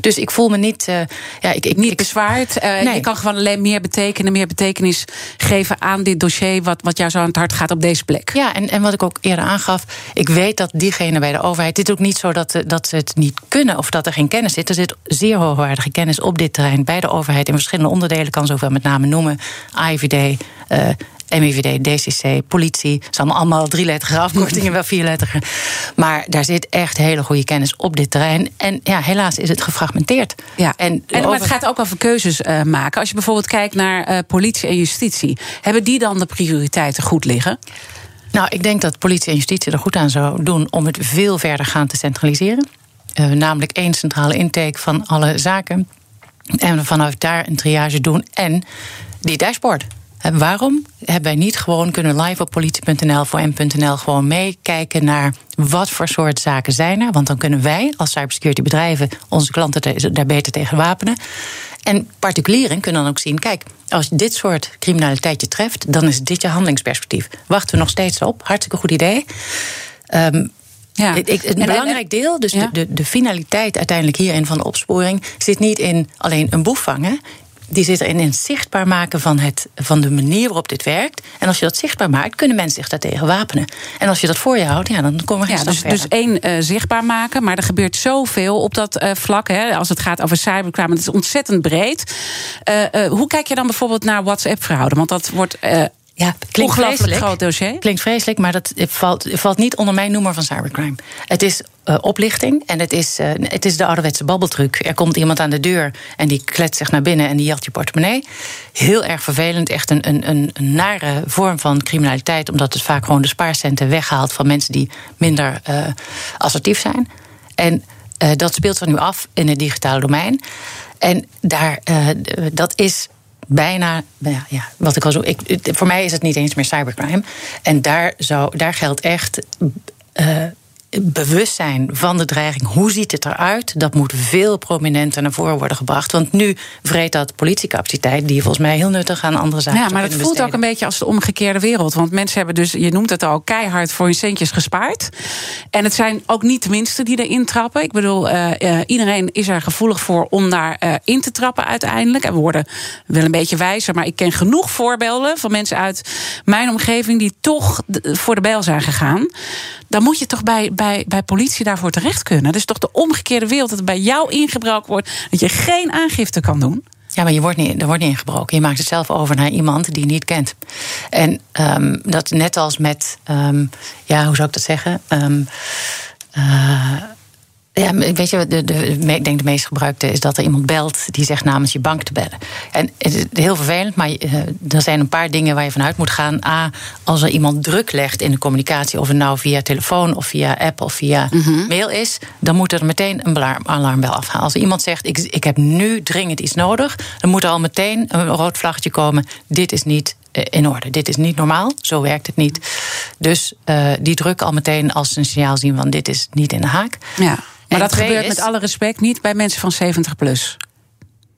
Dus ik voel me niet. Uh, ja, ik, ik, niet bezwaard. Uh, nee. Je kan gewoon alleen meer betekenen, meer betekenis geven aan dit dossier. Wat, wat jou zo aan het hart gaat op deze plek. Ja, en, en wat ik ook eerder aangaf. Ik weet dat diegenen bij de overheid. Dit is ook niet zo dat, dat ze het niet kunnen of dat er geen kennis zit. Er zit zeer hoogwaardige kennis op dit terrein bij de overheid. In verschillende onderdelen kan zoveel met name noemen. AIVD. MIVD, DCC, politie. Het zijn allemaal drieletterige afkortingen, wel vierletterige. Maar daar zit echt hele goede kennis op dit terrein. En ja, helaas is het gefragmenteerd. Ja. En, en over... het gaat ook over keuzes uh, maken. Als je bijvoorbeeld kijkt naar uh, politie en justitie, hebben die dan de prioriteiten goed liggen? Nou, ik denk dat politie en justitie er goed aan zou doen om het veel verder gaan te centraliseren. Uh, namelijk één centrale intake van alle zaken. En vanuit daar een triage doen. En die dashboard. En waarom hebben wij niet gewoon kunnen live op politie.nl voor m.nl gewoon meekijken naar wat voor soort zaken zijn er? Want dan kunnen wij als cybersecurity bedrijven onze klanten daar beter tegen wapenen. En particulieren kunnen dan ook zien: kijk, als dit soort criminaliteit je treft, dan is dit je handelingsperspectief. Wachten we nog steeds op? Hartstikke goed idee. Um, ja. Ik, een en, belangrijk deel, dus ja. de, de, de, finaliteit uiteindelijk hierin van de opsporing, zit niet in alleen een boef vangen die zit erin in het zichtbaar maken van, het, van de manier waarop dit werkt. En als je dat zichtbaar maakt, kunnen mensen zich daartegen wapenen. En als je dat voor je houdt, ja, dan komen we geen ja, dus, dus één, uh, zichtbaar maken. Maar er gebeurt zoveel op dat uh, vlak. Hè, als het gaat over cybercrime. Het is ontzettend breed. Uh, hoe kijk je dan bijvoorbeeld naar WhatsApp-fraude? Want dat wordt ja, klinkt Ongelooflijk groot dossier. Klinkt vreselijk, maar dat valt, valt niet onder mijn noemer van cybercrime. Het is uh, oplichting en het is, uh, het is de ouderwetse babbeltruc. Er komt iemand aan de deur en die kletst zich naar binnen en die jacht je portemonnee. Heel erg vervelend, echt een, een, een, een nare vorm van criminaliteit, omdat het vaak gewoon de spaarcenten weghaalt van mensen die minder uh, assertief zijn. En dat speelt zich nu af in het digitale domein. En daar, dat is bijna, ja, ja, wat ik al zo. Ik, voor mij is het niet eens meer cybercrime. En daar, zou, daar geldt echt. Uh, bewustzijn van de dreiging, hoe ziet het eruit, dat moet veel prominenter naar voren worden gebracht. Want nu vreet dat politiecapaciteit, die volgens mij heel nuttig aan andere zaken. Ja, maar het voelt ook een beetje als de omgekeerde wereld. Want mensen hebben dus, je noemt het al, keihard voor hun centjes gespaard. En het zijn ook niet de minsten die erin trappen. Ik bedoel, uh, iedereen is er gevoelig voor om daar uh, in te trappen uiteindelijk. En we worden wel een beetje wijzer, maar ik ken genoeg voorbeelden van mensen uit mijn omgeving die toch voor de bijl zijn gegaan. Dan moet je toch bij bij, bij politie daarvoor terecht kunnen. Is toch de omgekeerde wereld dat er bij jou ingebroken wordt, dat je geen aangifte kan doen. Ja, maar je wordt niet, er wordt niet ingebroken. Je maakt het zelf over naar iemand die je niet kent. En um, dat net als met, um, ja, hoe zou ik dat zeggen? Um, uh, ja, weet je, de, de, ik denk de meest gebruikte is dat er iemand belt die zegt namens je bank te bellen. En het is heel vervelend, maar uh, er zijn een paar dingen waar je vanuit moet gaan. A, als er iemand druk legt in de communicatie, of het nou via telefoon of via app of via mm -hmm. mail is, dan moet er meteen een alarmbel afgaan. Als iemand zegt: ik, ik heb nu dringend iets nodig, dan moet er al meteen een rood vlaggetje komen. Dit is niet in orde. Dit is niet normaal, zo werkt het niet. Dus uh, die druk al meteen als een signaal zien van dit is niet in de haak. Ja. Maar dat gebeurt is... met alle respect niet bij mensen van 70 plus.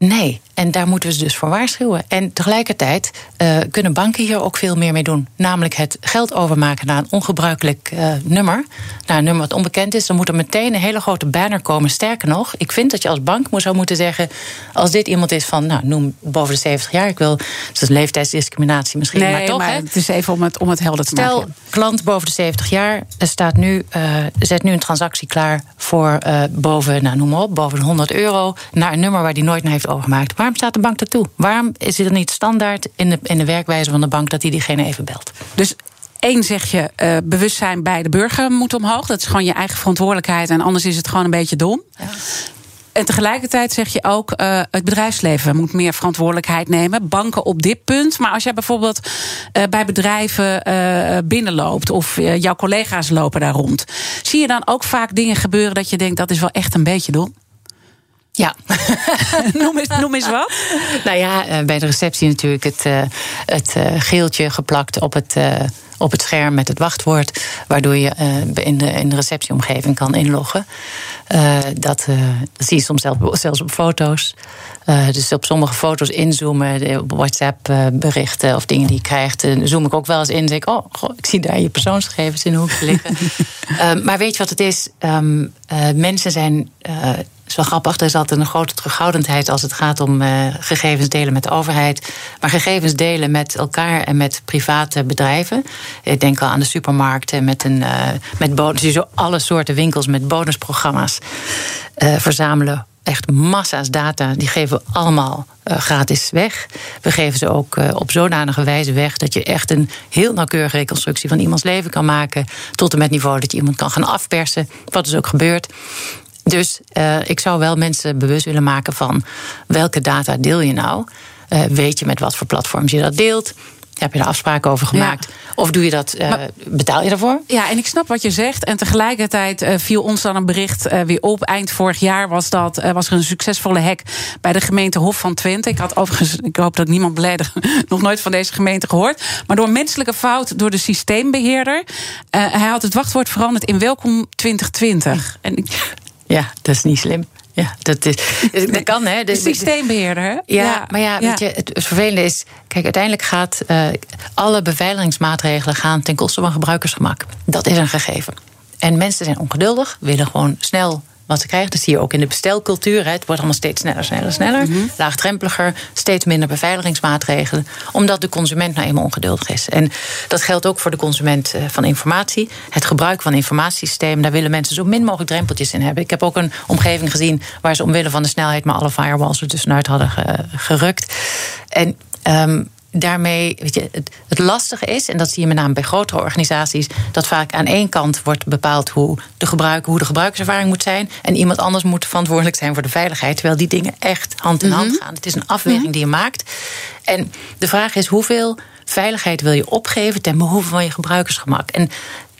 Nee, en daar moeten we ze dus voor waarschuwen. En tegelijkertijd uh, kunnen banken hier ook veel meer mee doen. Namelijk het geld overmaken naar een ongebruikelijk uh, nummer. Naar een nummer wat onbekend is. Dan moet er meteen een hele grote banner komen. Sterker nog, ik vind dat je als bank zou moeten zeggen... als dit iemand is van, nou, noem boven de 70 jaar... ik wil, dat is leeftijdsdiscriminatie misschien, nee, maar toch... Maar hè? het is even om het, om het helder te Stel, maken. klant boven de 70 jaar staat nu, uh, zet nu een transactie klaar... voor boven, nou, noem maar op, boven de 100 euro... naar een nummer waar die nooit naar heeft overgemaakt. Waarom staat de bank dat toe? Waarom is het niet standaard in de, in de werkwijze van de bank dat hij diegene even belt? Dus Eén zeg je, uh, bewustzijn bij de burger moet omhoog. Dat is gewoon je eigen verantwoordelijkheid. En anders is het gewoon een beetje dom. Ja. En tegelijkertijd zeg je ook, uh, het bedrijfsleven moet meer verantwoordelijkheid nemen. Banken op dit punt. Maar als jij bijvoorbeeld uh, bij bedrijven uh, binnenloopt of jouw collega's lopen daar rond, zie je dan ook vaak dingen gebeuren dat je denkt dat is wel echt een beetje dom? Ja. noem, eens, noem eens wat. Nou ja, bij de receptie natuurlijk het, het geeltje geplakt op het op het scherm met het wachtwoord, waardoor je uh, in, de, in de receptieomgeving kan inloggen. Uh, dat, uh, dat zie je soms zelfs, zelfs op foto's. dus op sommige foto's inzoomen, op WhatsApp berichten of dingen die je krijgt, zoom ik ook wel eens in. En denk ik, oh, goh, ik zie daar je persoonsgegevens in de hoek liggen. maar weet je wat het is? Um, mensen zijn is wel grappig, er is altijd een grote terughoudendheid als het gaat om uh, gegevens delen met de overheid. Maar gegevens delen met elkaar en met private bedrijven. Ik denk al aan de supermarkten met, een, uh, met bonus, zo alle soorten winkels met bonusprogramma's uh, verzamelen. Echt massa's data, die geven we allemaal gratis weg. We geven ze ook op zodanige wijze weg dat je echt een heel nauwkeurige reconstructie van iemands leven kan maken. Tot en met niveau dat je iemand kan gaan afpersen. Wat dus ook gebeurt. Dus uh, ik zou wel mensen bewust willen maken van welke data deel je nou? Uh, weet je met wat voor platforms je dat deelt? Heb je er afspraken over gemaakt? Ja. Of doe je dat, uh, maar, betaal je daarvoor? Ja, en ik snap wat je zegt. En tegelijkertijd uh, viel ons dan een bericht uh, weer op. Eind vorig jaar was, dat, was er een succesvolle hack bij de gemeente Hof van Twente. Ik had overigens, ik hoop dat niemand beledig, nog nooit van deze gemeente gehoord. Maar door menselijke fout door de systeembeheerder. hij had het wachtwoord veranderd in welkom 2020. En ik, ja, dat is niet slim. Ja, dat, is, dat kan, hè? De systeembeheerder, hè? Ja, ja, maar ja, weet ja. je, het, vervelende is... Kijk, uiteindelijk gaat uh, alle beveiligingsmaatregelen gaan ten koste van gebruikersgemak. Dat is een gegeven. En mensen zijn ongeduldig, willen gewoon snel wat ze krijgen. Dat zie je ook in de bestelcultuur. Het wordt allemaal steeds sneller, sneller, sneller. Mm -hmm. Laagdrempeliger, steeds minder beveiligingsmaatregelen. Omdat de consument nou eenmaal ongeduldig is. En dat geldt ook voor de consument van informatie. Het gebruik van informatiesystemen, daar willen mensen zo min mogelijk drempeltjes in hebben. Ik heb ook een omgeving gezien waar ze omwille van de snelheid maar alle firewalls er tussenuit hadden gerukt. En um, daarmee, weet je, het, het, lastige is, en dat zie je met name bij grotere organisaties, dat vaak aan één kant wordt bepaald hoe de, gebruiker, hoe de gebruikerservaring moet zijn. En iemand anders moet verantwoordelijk zijn voor de veiligheid. Terwijl die dingen echt hand in mm -hmm. hand gaan. Het is een afweging mm -hmm. die je maakt. En de vraag is hoeveel veiligheid wil je opgeven ten behoeve van je gebruikersgemak? En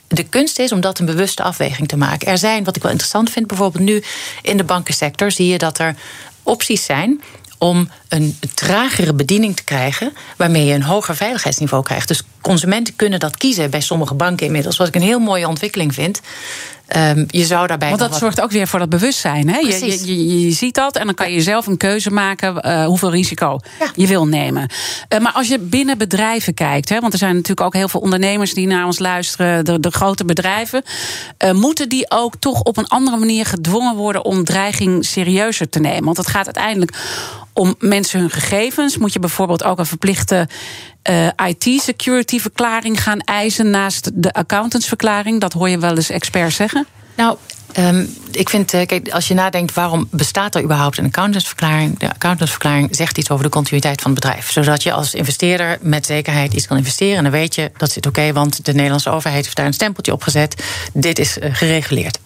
de kunst is om dat een bewuste afweging te maken. Er zijn, wat ik wel interessant vind, bijvoorbeeld nu in de bankensector zie je dat er opties zijn om een tragere bediening te krijgen, waarmee je een hoger veiligheidsniveau krijgt. Dus consumenten kunnen dat kiezen bij sommige banken inmiddels, wat ik een heel mooie ontwikkeling vind. Um, je zou daarbij. Want dat zorgt ook weer voor dat bewustzijn. Hè? Je, je, je, ziet dat en dan kan je zelf een keuze maken uh, hoeveel risico je wil nemen. Uh, maar als je binnen bedrijven kijkt, hè, want er zijn natuurlijk ook heel veel ondernemers die naar ons luisteren, de, de grote bedrijven, uh, moeten die ook toch op een andere manier gedwongen worden om dreiging serieuzer te nemen? Want het gaat uiteindelijk om mensen hun gegevens. Moet je bijvoorbeeld ook een verplichte uh, IT-security-verklaring gaan eisen naast de accountantsverklaring? Dat hoor je wel eens experts zeggen. Nou, Um, ik vind, uh, kijk, als je nadenkt waarom bestaat er überhaupt een accountantsverklaring? De accountantsverklaring zegt iets over de continuïteit van het bedrijf. Zodat je als investeerder met zekerheid iets kan investeren. En dan weet je dat zit oké, want de Nederlandse overheid heeft daar een stempeltje op gezet. Dit is uh, gereguleerd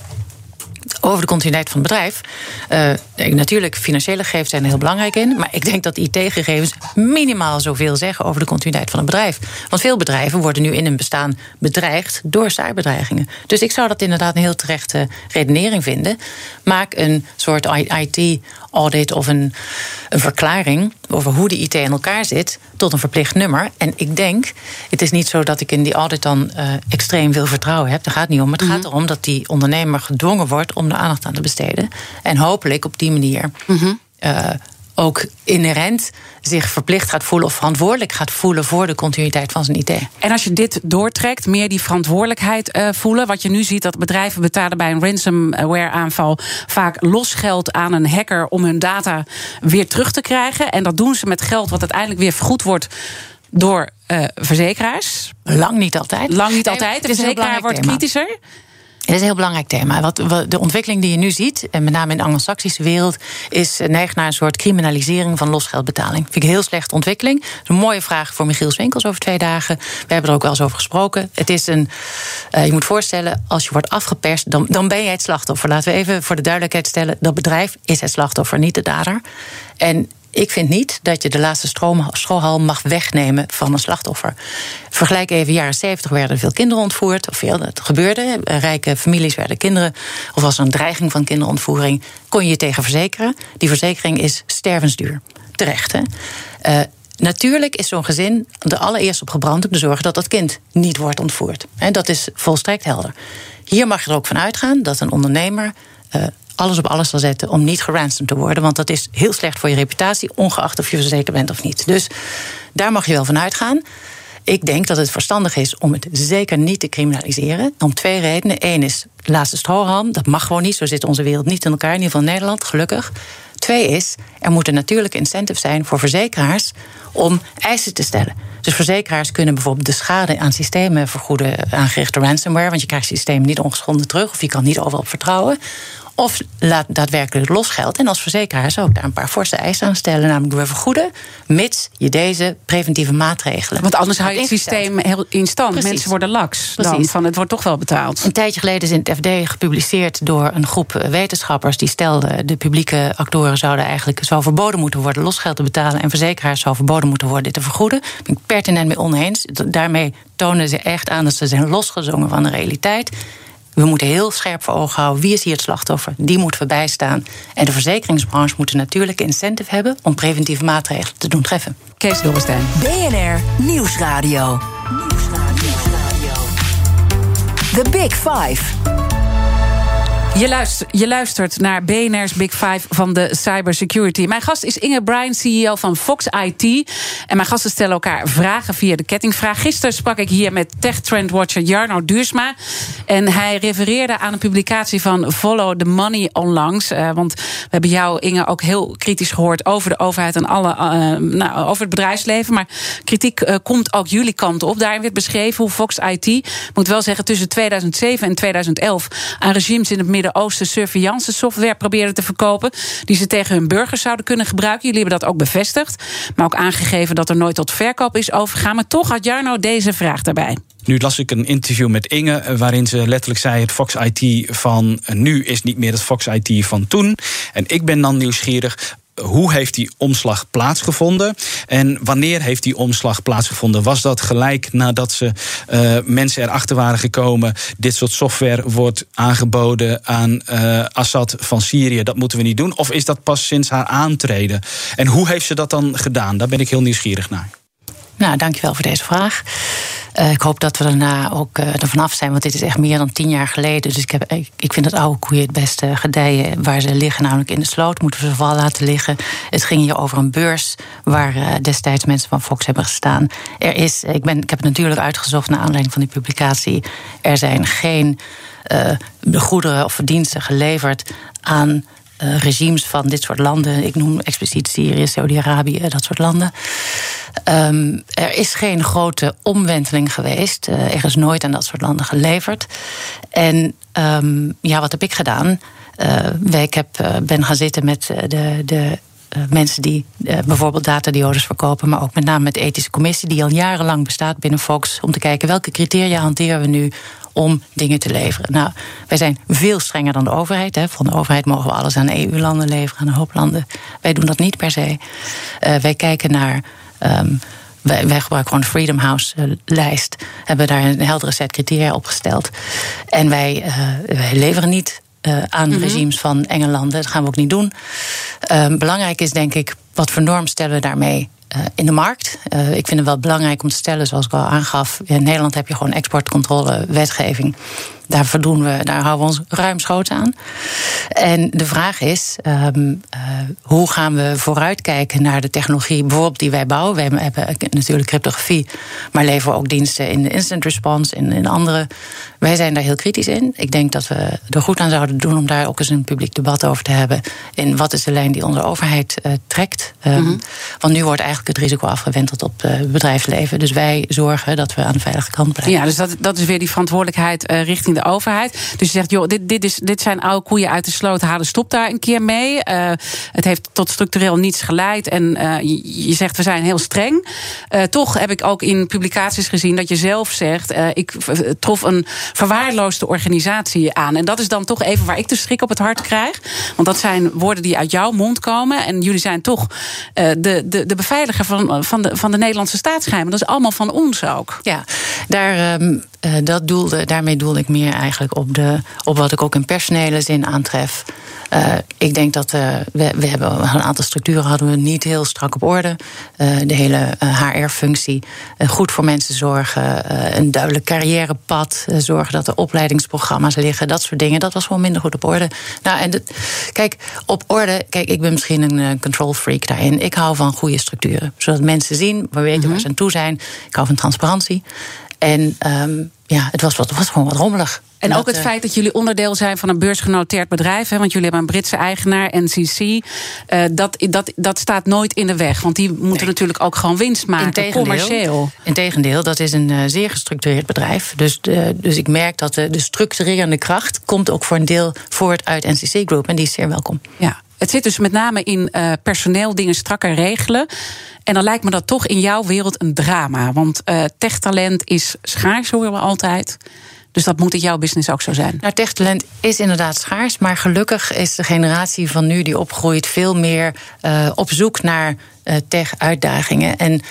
over de continuïteit van het bedrijf. Uh, natuurlijk, financiële gegevens zijn er heel belangrijk in. Maar ik denk dat IT-gegevens minimaal zoveel zeggen over de continuïteit van een bedrijf. Want veel bedrijven worden nu in hun bestaan bedreigd door cyberdreigingen. Dus ik zou dat inderdaad een heel terechte redenering vinden. Maak een soort IT-audit of een, een verklaring over hoe de IT in elkaar zit tot een verplicht nummer. En ik denk, het is niet zo dat ik in die audit dan uh, extreem veel vertrouwen heb. Daar gaat het niet om. Het gaat mhm. erom dat die ondernemer gedwongen wordt om de aandacht aan te besteden. En hopelijk op die manier. Mm ook inherent zich verplicht gaat voelen of verantwoordelijk gaat voelen voor de continuïteit van zijn IT. En als je dit doortrekt, meer die verantwoordelijkheid uh, voelen. Wat je nu ziet, dat bedrijven betalen bij een ransomware aanval vaak losgeld aan een hacker om hun data weer terug te krijgen. En dat doen ze met geld wat uiteindelijk weer vergoed wordt door uh, verzekeraars. Lang niet altijd. Lang niet altijd. De verzekeraar wordt kritischer. Het is een heel belangrijk thema. Wat, de ontwikkeling die je nu ziet, en met name in de anglo-saxische wereld, is eh, neigt naar een soort criminalisering van losgeldbetaling. Vind ik een heel slechte ontwikkeling. Dat is een mooie vraag voor Michiel Swinkels over twee dagen. We hebben er ook wel eens over gesproken. Het is een. Uh, je moet voorstellen, als je wordt afgeperst, dan, dan ben jij het slachtoffer. Laten we even voor de duidelijkheid stellen: dat bedrijf is het slachtoffer, niet de dader. En ik vind niet dat je de laatste schoolhal mag wegnemen van een slachtoffer. Vergelijk even, jaren 70 werden veel kinderen ontvoerd. Of veel, dat gebeurde. Rijke families werden kinderen. Of was er een dreiging van kinderontvoering. Kon je je tegen verzekeren. Die verzekering is stervensduur. Terecht, hè? Uh, Natuurlijk is zo'n gezin er allereerst op gebrand om te zorgen dat dat kind niet wordt ontvoerd. En dat is volstrekt helder. Hier mag je er ook van uitgaan dat een ondernemer uh, alles op alles zal zetten om niet geransomd te worden. Want dat is heel slecht voor je reputatie, ongeacht of je verzekerd bent of niet. Dus daar mag je wel van uitgaan. Ik denk dat het verstandig is om het zeker niet te criminaliseren. Om twee redenen. Eén is laatste strohalm. Dat mag gewoon niet. Zo zit onze wereld niet in elkaar. In ieder geval Nederland, gelukkig. Twee is, er moeten natuurlijk incentives zijn voor verzekeraars om eisen te stellen. Dus verzekeraars kunnen bijvoorbeeld de schade aan systemen vergoeden aangerichte ransomware, want je krijgt het systeem niet ongeschonden terug of je kan niet overal op vertrouwen. Of laat daadwerkelijk losgeld. En als verzekeraar zou ik daar een paar forse eisen aan stellen. Namelijk door vergoeden, mits je deze preventieve maatregelen. Want anders hou je het systeem heel in stand. Mensen worden laks. Dan van het wordt toch wel betaald. Een tijdje geleden is in het FD gepubliceerd door een groep wetenschappers. Die stelden de publieke actoren zouden eigenlijk zou verboden moeten worden losgeld te betalen. En verzekeraars zou verboden moeten worden dit te vergoeden. Daar ben ik pertinent mee oneens. Daarmee tonen ze echt aan dat ze zijn losgezongen van de realiteit. We moeten heel scherp voor ogen houden wie is hier het slachtoffer. Die moeten we bijstaan. En de verzekeringsbranche moet een natuurlijke incentive hebben om preventieve maatregelen te doen treffen. Kees Dorrestein. BNR Nieuwsradio. Nieuwsradio. The Big Five. Je luistert, je luistert naar BNR's Big Five van de cybersecurity. Mijn gast is Inge Bryan, CEO van Fox IT. En mijn gasten stellen elkaar vragen via de kettingvraag. Gisteren sprak ik hier met tech trendwatcher Jarno Duursma. En hij refereerde aan een publicatie van Follow the Money onlangs. Uh, want we hebben jou, Inge, ook heel kritisch gehoord over de overheid en alle, uh, nou, over het bedrijfsleven. Maar kritiek uh, komt ook jullie kant op. Daarin werd beschreven hoe Fox IT, moet wel zeggen, tussen 2007 en 2011 aan regimes in het midden Midden-Oosten surveillance software probeerden te verkopen. Die ze tegen hun burgers zouden kunnen gebruiken. Jullie hebben dat ook bevestigd. Maar ook aangegeven dat er nooit tot verkoop is overgegaan. Maar toch had Jarno deze vraag daarbij. Nu las ik een interview met Inge, eh, waarin ze letterlijk zei: het Fox IT van nu is niet meer het Fox IT van toen. En ik ben dan nieuwsgierig hoe heeft die omslag plaatsgevonden? En wanneer heeft die omslag plaatsgevonden? Was dat gelijk nadat ze uh, mensen erachter waren gekomen? Dit soort software wordt aangeboden aan uh, Assad van Syrië. Dat moeten we niet doen. Of is dat pas sinds haar aantreden? En hoe heeft ze dat dan gedaan? Daar ben ik heel nieuwsgierig naar. Nou, dankjewel voor deze vraag. Uh, ik hoop dat we daarna ook uh, er vanaf zijn, want dit is echt meer dan tien jaar geleden. Dus ik, heb, ik vind dat oude koeien het beste gedijen waar ze liggen, namelijk in de sloot. Moeten we ze vooral laten liggen. Het ging hier over een beurs waar uh, destijds mensen van Fox hebben gestaan. Er is, ik, ben, ik heb het natuurlijk uitgezocht naar aanleiding van die publicatie. Er zijn geen goederen of verdiensten geleverd aan uh, regimes van dit soort landen. Ik noem expliciet Syrië, Saudi-Arabië, dat soort landen. Um, er is geen grote omwenteling geweest. Uh, er is nooit aan dat soort landen geleverd. En um, ja, wat heb ik gedaan? Uh, ik heb, ben gaan zitten met de, de mensen die bijvoorbeeld datadiodes verkopen, maar ook met name met de ethische commissie, die al jarenlang bestaat binnen Fox, om te kijken welke criteria hanteren we nu om dingen te leveren. Nou, wij zijn veel strenger dan de overheid. Hè. Van de overheid mogen we alles aan EU-landen leveren, aan een hoop landen. Wij doen dat niet per se. Uh, wij kijken naar. Um, wij, gebruiken gewoon de Freedom House-lijst. Hebben daar een heldere set criteria opgesteld. En wij, wij leveren niet uh, aan mm -hmm. regimes van enge landen. Dat gaan we ook niet doen. Uh, belangrijk is denk ik, wat voor norm stellen we daarmee uh, in de markt. Uh, ik vind het wel belangrijk om te stellen, zoals ik al aangaf. In Nederland heb je gewoon exportcontrole wetgeving. Daar, voldoen we, daar houden we ons ruimschoots aan. En de vraag is: um, uh, hoe gaan we vooruitkijken naar de technologie, bijvoorbeeld die wij bouwen? We hebben natuurlijk cryptografie, maar leveren ook diensten in de instant response, in, in andere. Wij zijn daar heel kritisch in. Ik denk dat we er goed aan zouden doen om daar ook eens een publiek debat over te hebben. In wat is de lijn die onze overheid uh, trekt? Um, mm -hmm. Want nu wordt eigenlijk het risico afgewenteld op het bedrijfsleven. Dus wij zorgen dat we aan de veilige kant blijven. Ja, dus dat, dat is weer die verantwoordelijkheid uh, richting de overheid. Dus je zegt, joh, dit, dit, is, dit zijn oude koeien uit de sloot halen, stop daar een keer mee. Uh, het heeft tot structureel niets geleid. En uh, je, zegt, we zijn heel streng. Uh, toch heb ik ook in publicaties gezien dat je zelf zegt, ik trof een verwaarloosde organisatie aan. En dat is dan toch even waar ik de schrik op het hart krijg. Want dat zijn woorden die uit jouw mond komen. En jullie zijn toch de, de, de beveiliger van, van, de, van de Nederlandse staatsgeheimen. Dat is allemaal van ons ook. Ja, daar, um, dat doelde, daarmee doelde ik meer eigenlijk op, de, op wat ik ook in personele zin aantref. Uh, ik denk dat uh, we, we hebben een aantal structuren hadden we niet heel strak op orde. Uh, de hele HR-functie, goed voor mensen zorgen, een duidelijk carrièrepad, zorgen dat er opleidingsprogramma's liggen, dat soort dingen. Dat was gewoon minder goed op orde. Nou, en de, kijk, op orde, kijk, ik ben misschien een control freak daarin. Ik hou van goede structuren, zodat mensen zien, we weten mm -hmm. waar ze aan toe zijn. Ik hou van transparantie. En um, ja, het was, wat, was gewoon wat rommelig. En dat, ook het uh, feit dat jullie onderdeel zijn van een beursgenoteerd bedrijf. Hè, want jullie hebben een Britse eigenaar, NCC. Uh, dat, dat, dat staat nooit in de weg. Want die moeten nee. natuurlijk ook gewoon winst maken, Integendeel, commercieel. Integendeel, dat is een uh, zeer gestructureerd bedrijf. Dus, dus ik merk dat de, de structurerende kracht... komt ook voor een deel voort uit NCC Group. En die is zeer welkom. Ja. Het zit dus met name in uh, personeel dingen strakker regelen. En dan lijkt me dat toch in jouw wereld een drama. Want uh, techtalent is schaars, horen we altijd. Dus dat moet in jouw business ook zo zijn. Nou, techtalent is inderdaad schaars. Maar gelukkig is de generatie van nu die opgroeit veel meer uh, op zoek naar uh, tech-uitdagingen. En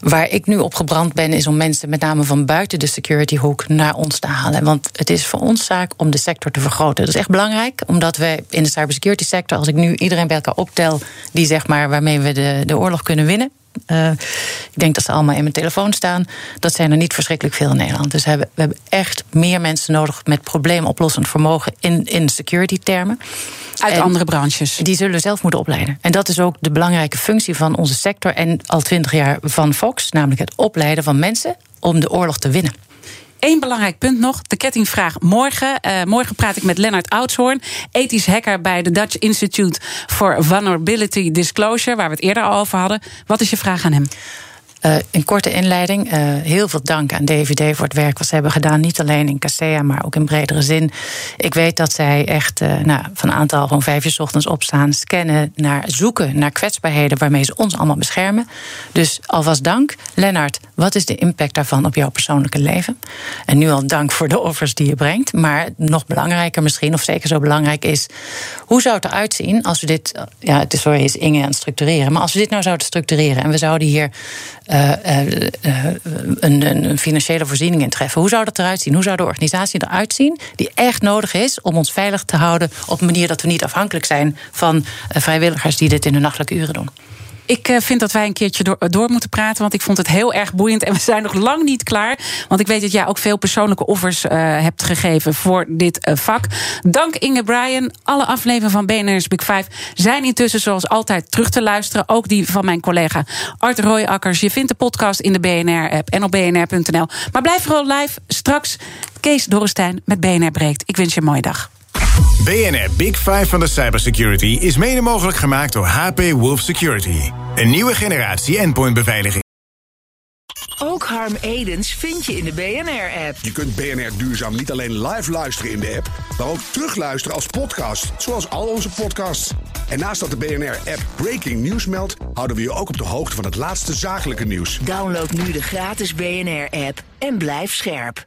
waar ik nu op gebrand ben, is om mensen met name van buiten de security hoek naar ons te halen. Want het is voor ons zaak om de sector te vergroten. Dat is echt belangrijk, omdat we in de cybersecurity sector, als ik nu iedereen bij elkaar optel, die zeg maar waarmee we de, de oorlog kunnen winnen. Uh, ik denk dat ze allemaal in mijn telefoon staan. Dat zijn er niet verschrikkelijk veel in Nederland. Dus we hebben, we hebben echt meer mensen nodig met probleemoplossend vermogen in, in security-termen. Uit en andere branches. Die zullen we zelf moeten opleiden. En dat is ook de belangrijke functie van onze sector en al twintig jaar van Fox, namelijk het opleiden van mensen om de oorlog te winnen. Eén belangrijk punt nog, de kettingvraag morgen. Uh, morgen praat ik met Lennart Oudshoorn, ethisch hacker bij de Dutch Institute for Vulnerability Disclosure, waar we het eerder al over hadden. Wat is je vraag aan hem? Uh, een korte inleiding. Uh, heel veel dank aan DVD voor het werk wat ze hebben gedaan. Niet alleen in Casea, maar ook in bredere zin. Ik weet dat zij echt uh, nou, van een aantal gewoon vijf uur ochtends opstaan, scannen, naar zoeken naar kwetsbaarheden waarmee ze ons allemaal beschermen. Dus alvast dank. Lennart, wat is de impact daarvan op jouw persoonlijke leven? En nu al dank voor de offers die je brengt. Maar nog belangrijker misschien, of zeker zo belangrijk is, hoe zou het eruit zien als we dit, ja, het is sorry, is Inge aan het structureren, maar als we dit nou zouden structureren en we zouden hier uh, uh, een, een, financiële voorziening in treffen. Hoe zou dat eruit zien? Hoe zou de organisatie eruit zien die echt nodig is om ons veilig te houden op een manier dat we niet afhankelijk zijn van vrijwilligers die dit in de nachtelijke uren doen? Ik uh, vind dat wij een keertje door, door, moeten praten. Want ik vond het heel erg boeiend. En we zijn nog lang niet klaar. Want ik weet dat jij ook veel persoonlijke offers uh, hebt gegeven voor dit uh, vak. Dank Inge Bryan. Alle afleveringen van BNR's Big Five zijn intussen zoals altijd terug te luisteren. Ook die van mijn collega Art Royakkers. Je vindt de podcast in de BNR-app en op bnr.nl. Maar blijf vooral live. Straks Kees Dorrestein met BNR Breekt. Ik wens je een mooie dag. BNR Big Five van de cybersecurity is mede mogelijk gemaakt door HP Wolf Security. Een nieuwe generatie endpointbeveiliging. Ook Harm Edens vind je in de BNR-app. Je kunt BNR Duurzaam niet alleen live luisteren in de app, maar ook terugluisteren als podcast, zoals al onze podcasts. En naast dat de BNR-app Breaking News meldt, houden we je ook op de hoogte van het laatste zakelijke nieuws. Download nu de gratis BNR-app en blijf scherp.